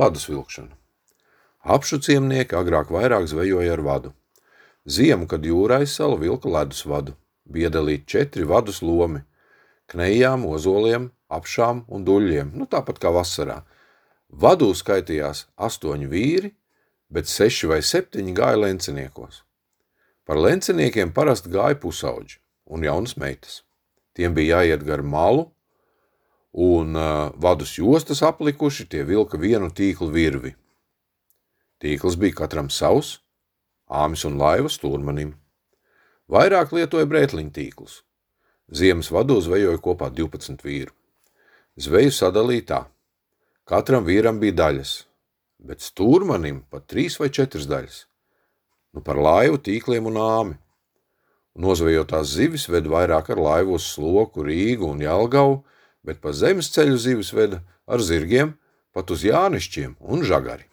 Vadus vilkšana. Apšu ciemnieki agrāk vairāk zvejoja ar vadu. Ziemu, kad jūra aizsala, vilka ledus vadu. Bija dalīti četri vadus lomi – knejām, ozoliem, apšām un duļļiem, nu tāpat kā vasarā. Vadū skaitījās astoņi vīri, bet seši vai septiņi gāja lenciniekos. Par lenciniekiem parasti gāja pusauģi un jaunas meitas. Tiem bija jāiet gar malu, un uh, vadus jostas aplikuši, tie vilka vienu tīklu virvi. Tīkls bija katram savs, āmis un laivas turmanim. Vairāk lietoja brētliņu tīklus. Ziemas vadū zvejoja kopā 12 vīru. Zveju sadalīja tā. Katram vīram bija daļas, bet stūrmanim pat trīs vai četras daļas. Nu par laivu, tīkliem un āmi. Nozvejotās zivis ved vairāk ar laivu uz sloku, Rīgu un Jelgavu, bet pa zemes ceļu zivis veda ar zirgiem, pat uz jānišķiem un žagari.